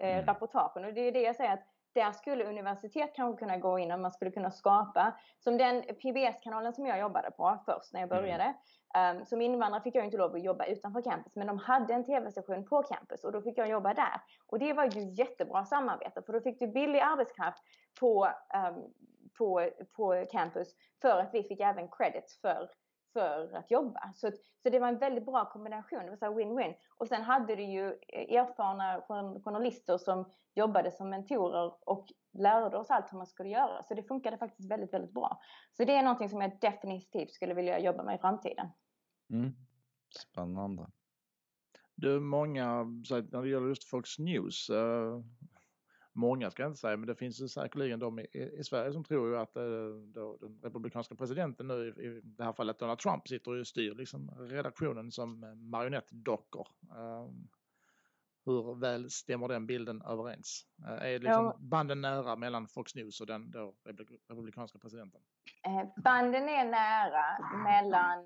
eh, mm. rapportagen. Och det är det jag säger att där skulle universitet kanske kunna gå in och man skulle kunna skapa, som den PBS-kanalen som jag jobbade på först när jag mm. började. Mm. Um, som invandrare fick jag inte lov att jobba utanför campus, men de hade en tv-station på campus och då fick jag jobba där. Och det var ju jättebra samarbete, för då fick du billig arbetskraft på, um, på, på campus för att vi fick även credits för för att jobba. Så, så det var en väldigt bra kombination, det var så win-win. Och sen hade du ju erfarna journalister som jobbade som mentorer och lärde oss allt hur man skulle göra. Så det funkade faktiskt väldigt, väldigt bra. Så det är någonting som jag definitivt skulle vilja jobba med i framtiden.
Mm. Spännande.
Du, många, när det gäller just Fox News, eh, många ska jag inte säga, men det finns säkerligen de i, i Sverige som tror ju att eh, den republikanska presidenten nu i, det här fallet Donald Trump sitter och styr liksom redaktionen som marionettdockor. Um, hur väl stämmer den bilden överens? Uh, är liksom ja. banden nära mellan Fox News och den då republikanska presidenten?
Eh, banden är nära mellan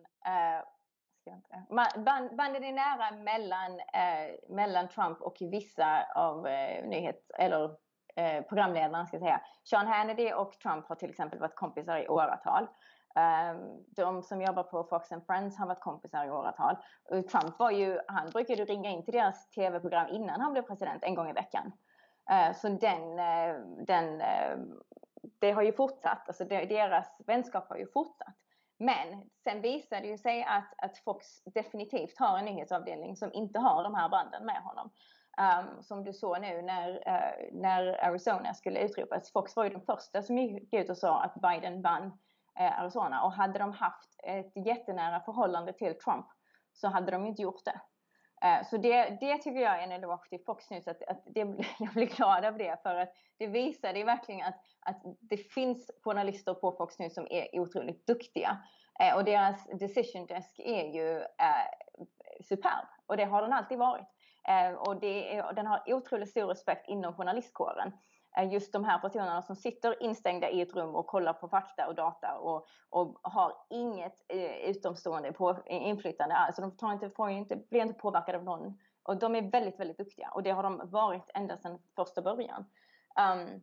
eh, Banden är nära mellan, eh, mellan Trump och vissa av eh, nyhets eller eh, programledarna ska jag säga. Sean Hannity och Trump har till exempel varit kompisar i åratal. Um, de som jobbar på Fox and Friends har varit kompisar i åratal. Trump var ju, han brukade ringa in till deras tv-program innan han blev president en gång i veckan. Uh, så den, uh, den, uh, det har ju fortsatt, alltså deras vänskap har ju fortsatt. Men sen visade det ju sig att, att Fox definitivt har en nyhetsavdelning som inte har de här banden med honom. Um, som du såg nu när, uh, när Arizona skulle utropas. Fox var ju den första som gick ut och sa att Biden vann uh, Arizona. Och hade de haft ett jättenära förhållande till Trump så hade de inte gjort det. Eh, så det, det tycker jag är en eloge till Fox News. Att, att det, jag blir glad av det för att det visar det verkligen att, att det finns journalister på Fox News som är otroligt duktiga. Eh, och deras decision desk är ju eh, superb och det har den alltid varit. Eh, och det är, den har otroligt stor respekt inom journalistkåren. Just de här personerna som sitter instängda i ett rum och kollar på fakta och data och, och har inget eh, utomstående på, eh, inflytande alls. de tar inte, får inte, blir inte påverkade av någon. Och de är väldigt, väldigt duktiga och det har de varit ända sedan första början. Um,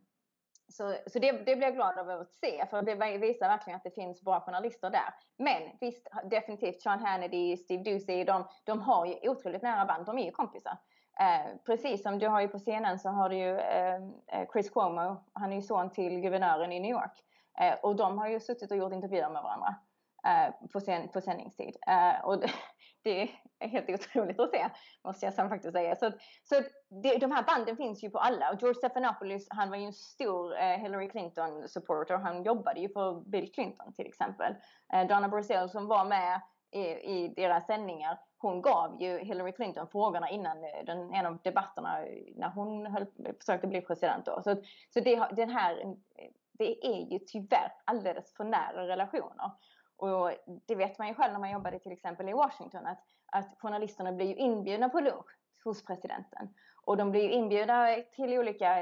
så, så det, det blir jag glad över att se, för det visar verkligen att det finns bra journalister där. Men visst, definitivt Sean Hannity, Steve Doocy, de, de har ju otroligt nära band, de är ju kompisar. Eh, precis som du har ju på scenen så har du ju eh, eh, Chris Cuomo, han är ju son till guvernören i New York. Eh, och de har ju suttit och gjort intervjuer med varandra eh, på, sen, på sändningstid. Eh, och det, det, är helt otroligt att se, måste jag faktiskt säga. Så, så det, de här banden finns ju på alla. Och George Stephanopoulos, han var ju en stor eh, Hillary Clinton-supporter. Han jobbade ju för Bill Clinton till exempel. Eh, Donna Brazil som var med i, i deras sändningar hon gav ju Hillary Clinton frågorna innan eh, den, en av debatterna eh, när hon höll, försökte bli president. Då. Så, så det, den här, eh, det är ju tyvärr alldeles för nära relationer. Och det vet man ju själv när man jobbade till exempel i Washington att, att journalisterna blir ju inbjudna på lunch hos presidenten. Och de blir ju inbjudna till olika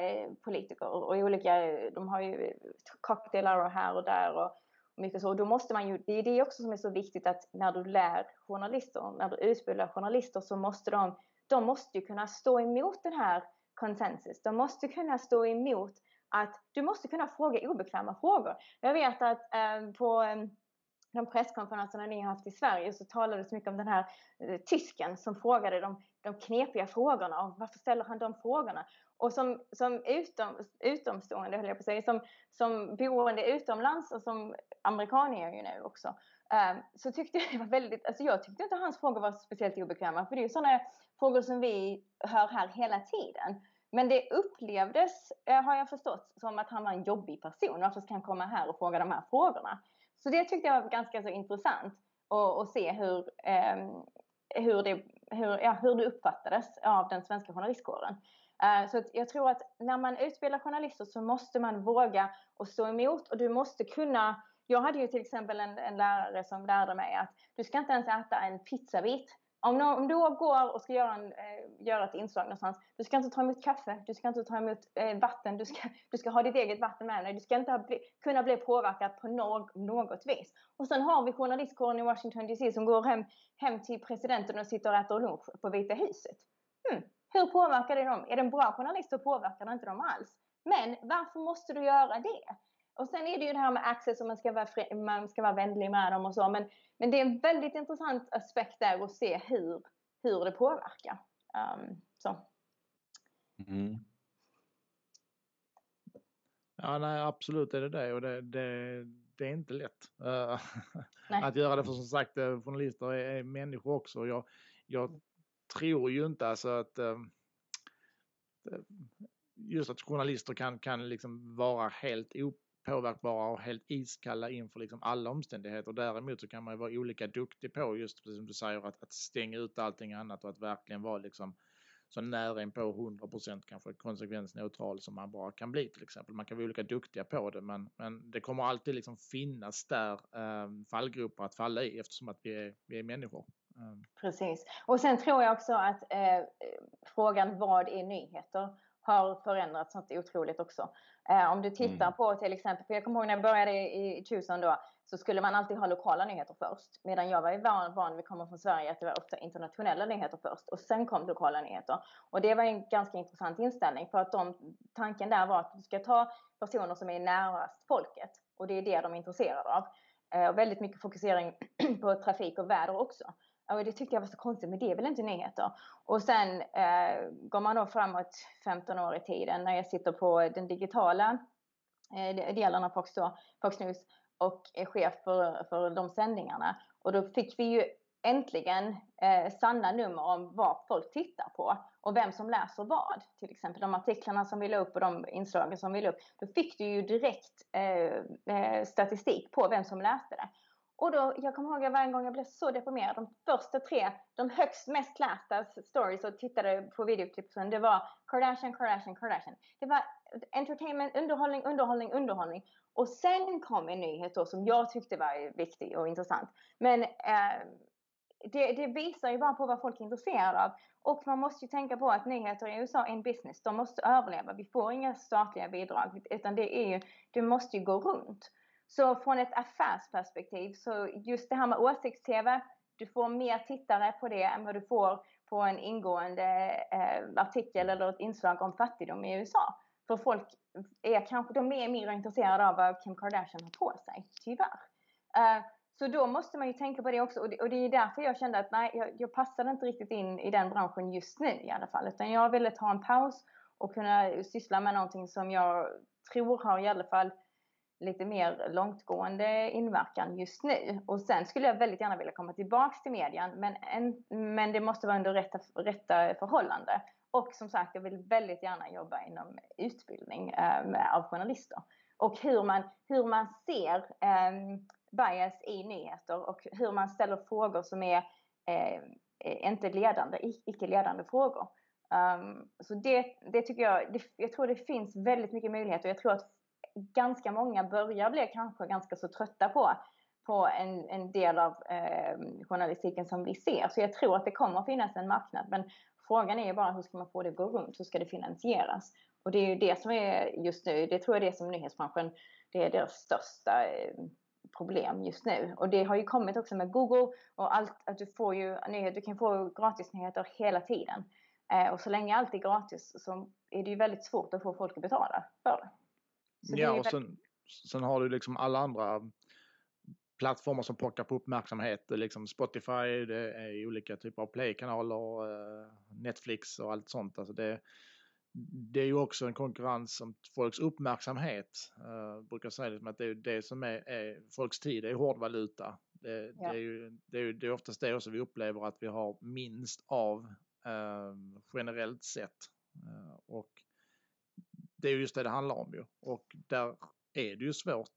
politiker och olika, de har ju cocktailhour här och där och mycket så. Och då måste man ju, det är det också som är så viktigt att när du lär journalister, när du utbildar journalister så måste de, de måste ju kunna stå emot den här konsensus. De måste kunna stå emot att du måste kunna fråga obekväma frågor. Jag vet att eh, på ehm, de presskonferenserna ni har haft i Sverige så talades mycket om den här eh, tysken som frågade de, de knepiga frågorna. Och varför ställer han de frågorna? Och som, som utom, utomstående, höll jag på att säga, som, som boende utomlands och som amerikan är jag ju nu också, um, så tyckte jag det var väldigt, alltså jag tyckte inte hans frågor var speciellt obekväma, för det är ju sådana frågor som vi hör här hela tiden. Men det upplevdes, eh, har jag förstått, som att han var en jobbig person. Varför ska han komma här och fråga de här frågorna? Så det tyckte jag var ganska så intressant att se hur, eh, hur, det, hur, ja, hur det uppfattades av den svenska journalistkåren. Eh, så jag tror att när man utbildar journalister så måste man våga och stå emot och du måste kunna jag hade ju till exempel en, en lärare som lärde mig att du ska inte ens äta en pizzabit. Om, någon, om du går och ska göra, en, eh, göra ett inslag någonstans, du ska inte ta emot kaffe, du ska inte ta emot eh, vatten, du ska, du ska ha ditt eget vatten med dig, du ska inte bli, kunna bli påverkad på någ, något vis. Och sen har vi journalistkåren i Washington DC som går hem, hem till presidenten och sitter och äter lunch på Vita huset. Hmm. Hur påverkar det dem? Är det en bra journalist så påverkar det inte dem alls. Men varför måste du göra det? Och sen är det ju det här med access och man ska vara, fri, man ska vara vänlig med dem och så. Men, men det är en väldigt intressant aspekt där att se hur, hur det påverkar. Um, så. Mm.
Ja, nej, absolut är det det och det, det, det är inte lätt. Uh, att göra det för som sagt eh, journalister är, är människor också. Jag, jag tror ju inte alltså att um, just att journalister kan, kan liksom vara helt påverkbara och helt iskalla inför liksom alla omständigheter. Däremot så kan man ju vara olika duktig på just precis som du säger att, att stänga ut allting annat och att verkligen vara liksom så nära in på 100% kanske konsekvensneutral som man bara kan bli till exempel. Man kan vara olika duktiga på det men, men det kommer alltid liksom finnas där eh, fallgropar att falla i eftersom att vi är, vi är människor.
Mm. Precis. Och sen tror jag också att eh, frågan vad är nyheter har förändrats något otroligt också. Eh, om du tittar mm. på till exempel, för jag kommer ihåg när jag började i, i Tucson då, så skulle man alltid ha lokala nyheter först. Medan jag var van, van vi kommer från Sverige, att det var ofta internationella nyheter först och sen kom lokala nyheter. Och det var en ganska intressant inställning för att de, tanken där var att du ska ta personer som är närast folket och det är det de är intresserade av. Eh, och väldigt mycket fokusering på trafik och väder också. Och det tyckte jag var så konstigt, men det är väl inte nyheter. Och sen eh, går man då framåt 15 år i tiden när jag sitter på den digitala eh, delen av Fox, då, Fox News och är chef för, för de sändningarna. Och då fick vi ju äntligen eh, sanna nummer om vad folk tittar på och vem som läser vad. Till exempel de artiklarna som vi la upp och de inslagen som vi la upp. Då fick du ju direkt eh, eh, statistik på vem som läste det. Och då, jag kommer ihåg att varje gång jag blev så deprimerad, de första tre, de högst mest lästa stories och tittade på videoklippen, det var Kardashian, Kardashian, Kardashian. Det var entertainment, underhållning, underhållning, underhållning. Och sen kom en nyhet då som jag tyckte var viktig och intressant. Men eh, det, det, visar ju bara på vad folk är intresserade av. Och man måste ju tänka på att nyheter i USA är en business. De måste överleva. Vi får inga statliga bidrag. Utan det, är ju, det måste ju gå runt. Så från ett affärsperspektiv, så just det här med åsikts-TV, du får mer tittare på det än vad du får på en ingående eh, artikel eller ett inslag om fattigdom i USA. För folk är kanske, de är mer intresserade av vad Kim Kardashian har på sig, tyvärr. Uh, så då måste man ju tänka på det också och det, och det är därför jag kände att nej, jag, jag passade inte riktigt in i den branschen just nu i alla fall. Utan jag ville ta en paus och kunna syssla med någonting som jag tror har i alla fall lite mer långtgående inverkan just nu. Och sen skulle jag väldigt gärna vilja komma tillbaks till median men, en, men det måste vara under rätta, rätta förhållande. Och som sagt, jag vill väldigt gärna jobba inom utbildning eh, av journalister. Och hur man, hur man ser eh, bias i nyheter och hur man ställer frågor som är eh, inte ledande, icke ledande frågor. Um, så det, det tycker jag, det, jag tror det finns väldigt mycket möjligheter. Jag tror att ganska många börjar bli kanske ganska så trötta på, på en, en del av eh, journalistiken som vi ser. Så jag tror att det kommer finnas en marknad. Men frågan är ju bara hur ska man få det att gå runt? Hur ska det finansieras? Och det är ju det som är just nu, det tror jag är som nyhetsbranschen, det är deras största eh, problem just nu. Och det har ju kommit också med Google och allt att du får ju nyheter, du kan få gratisnyheter hela tiden. Eh, och så länge allt är gratis så är det ju väldigt svårt att få folk att betala för det.
Så ja, det och sen, sen har du liksom alla andra plattformar som pockar på uppmärksamhet. Liksom Spotify, det är olika typer av playkanaler, eh, Netflix och allt sånt. Alltså det, det är ju också en konkurrens om folks uppmärksamhet. Uh, brukar säga liksom att det är det som är, är folks tid, det är hårdvaluta. Det, ja. det, är ju, det, är det är oftast det också vi upplever att vi har minst av uh, generellt sett. Uh, och det är just det det handlar om ju. Och där är det ju svårt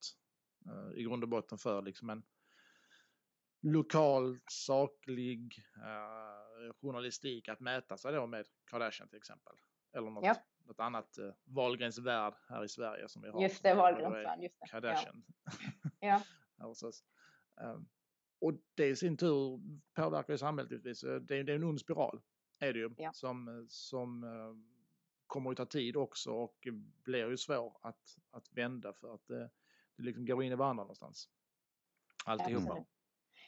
uh, i grund och botten för liksom en lokal, saklig journalistik att mäta sig då med Kardashian till exempel. Eller något, ja. något annat uh, Wahlgrens värld här i Sverige som vi har.
Just det, Wahlgrens värld. Just det.
Kardashian.
Ja.
ja. um, och det i sin tur påverkar ju samhället givetvis. Det, det är en ond spiral är det ju ja. som, som uh, kommer att ta tid också och blir ju svår att, att vända för att det, det liksom går in i varandra någonstans. Alltihopa.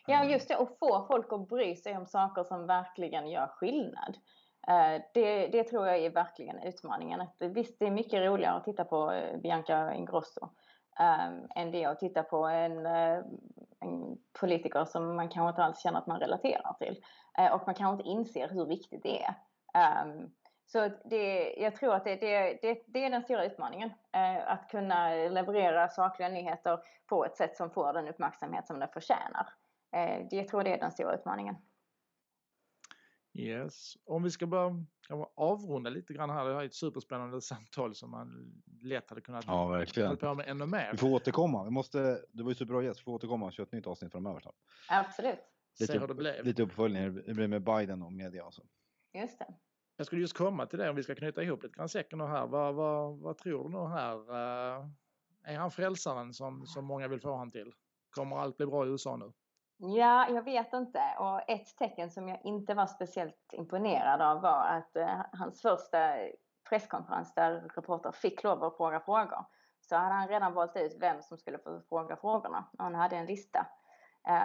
Ja, just det. Och få folk att bry sig om saker som verkligen gör skillnad. Eh, det, det, tror jag är verkligen utmaningen. Att visst, det är mycket roligare att titta på eh, Bianca Ingrosso um, än det att titta på en, en, politiker som man kanske inte alls känner att man relaterar till. Och man kanske inte inser hur viktigt det är. Um, så det, jag tror att det, det, det, det är den stora utmaningen. Uh, att kunna leverera sakliga nyheter på ett sätt som får den uppmärksamhet som den förtjänar. jag tror det är den stora utmaningen.
Yes, om vi ska börja avrunda lite grann här. Det här är ett superspännande samtal som man lätt hade kunnat
ja, verkligen.
på med ännu mer.
Vi får återkomma. Vi måste, du var ju superbra gäst. Vi får återkomma och köra ett nytt avsnitt framöver. Snart.
Absolut.
Lite, Se hur det blev.
Lite uppföljning. Hur det blev med Biden och media och så.
Just det.
Jag skulle just komma till det om vi ska knyta ihop lite grann säcken och här. Vad, vad, vad tror du nu här? Uh, är han frälsaren som, som många vill få han till? Kommer allt bli bra i USA nu?
Ja, jag vet inte. Och ett tecken som jag inte var speciellt imponerad av var att eh, hans första presskonferens där reporter fick lov att fråga frågor så hade han redan valt ut vem som skulle få fråga frågorna han hade en lista.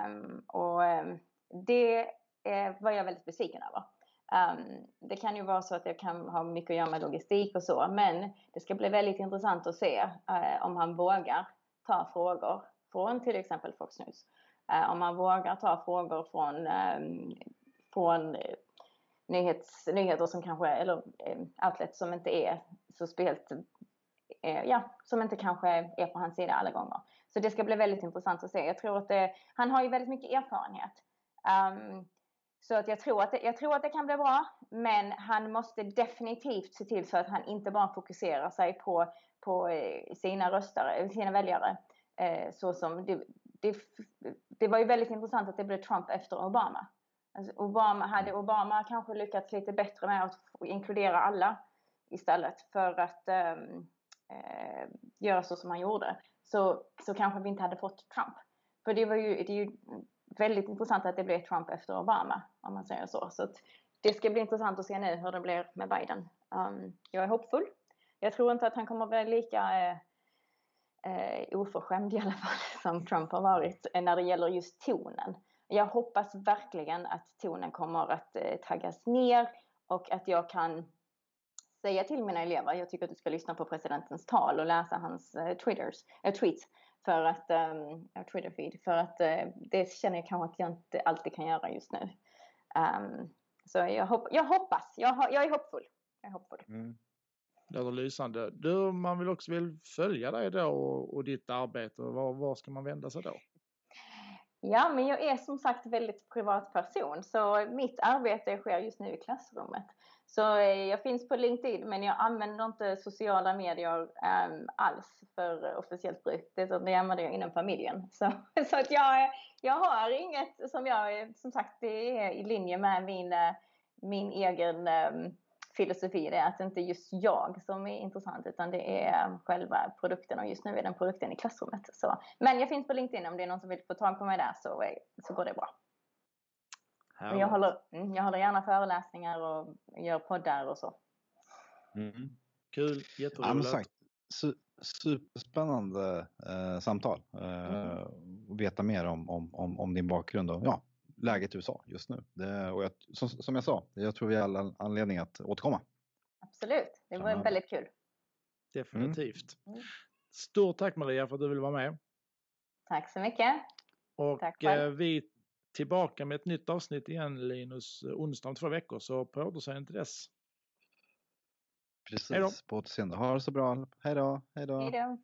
Um, och um, det eh, var jag väldigt besviken över. Um, det kan ju vara så att det kan ha mycket att göra med logistik och så men det ska bli väldigt intressant att se uh, om han vågar ta frågor från till exempel Fox News. Uh, om han vågar ta frågor från, um, från eh, nyhets, nyheter som kanske, eller outlets som inte är så speciellt, ja, som inte kanske är på hans sida alla gånger. Så det ska bli väldigt intressant att se. Jag tror att det, han har ju väldigt mycket erfarenhet. Um, så att jag, tror att det, jag tror att det kan bli bra, men han måste definitivt se till så att han inte bara fokuserar sig på, på eh, sina röstare, eh, sina väljare, eh, så som det, det, det var ju väldigt intressant att det blev Trump efter Obama. Alltså Obama, hade Obama kanske lyckats lite bättre med att inkludera alla istället för att eh, eh, göra så som han gjorde så, så kanske vi inte hade fått Trump. För det var ju, det är ju väldigt intressant att det blev Trump efter Obama om man säger så. så det ska bli intressant att se nu hur det blir med Biden. Um, jag är hoppfull. Jag tror inte att han kommer vara lika eh, eh, oförskämd i alla fall som Trump har varit eh, när det gäller just tonen. Jag hoppas verkligen att tonen kommer att eh, taggas ner och att jag kan säga till mina elever, jag tycker att du ska lyssna på presidentens tal och läsa hans eh, twitters, äh, tweets för att, um, Twitter feed, för att uh, det känner jag kanske att jag inte alltid kan göra just nu. Um, så jag, hopp jag hoppas, jag, jag är hoppfull. Jag är hoppfull. Mm.
Det är lysande. Du, man vill också vill följa dig då och, och ditt arbete. Var, var ska man vända sig då?
Ja, men jag är som sagt väldigt privat person så mitt arbete sker just nu i klassrummet. Så eh, jag finns på LinkedIn men jag använder inte sociala medier um, alls för officiellt bruk. Det, det använder jag inom familjen. Så, så att jag, jag har inget som jag, som sagt det är i linje med min, eh, min egen um, filosofi. Det är att det inte är just jag som är intressant utan det är själva produkten och just nu är den produkten i klassrummet. Så, men jag finns på LinkedIn om det är någon som vill få tag på mig där så, eh, så går det bra. Och jag, håller, mm, jag håller gärna föreläsningar och gör poddar och så.
Mm. Kul, jätteroligt.
Ja, Superspännande eh, samtal. Eh, mm. veta mer om, om, om, om, din bakgrund och ja, läget i USA just nu. Det, och jag, som, som, jag sa, jag tror vi har all anledning att återkomma.
Absolut, det var väldigt kul.
Definitivt. Mm. Stort tack Maria för att du ville vara med.
Tack så mycket.
Och tack eh, vi tillbaka med ett nytt avsnitt igen Linus onsdag om två veckor så på återseende till dess.
Precis, på återseende. Ha det så bra. Hej då.
Hej då.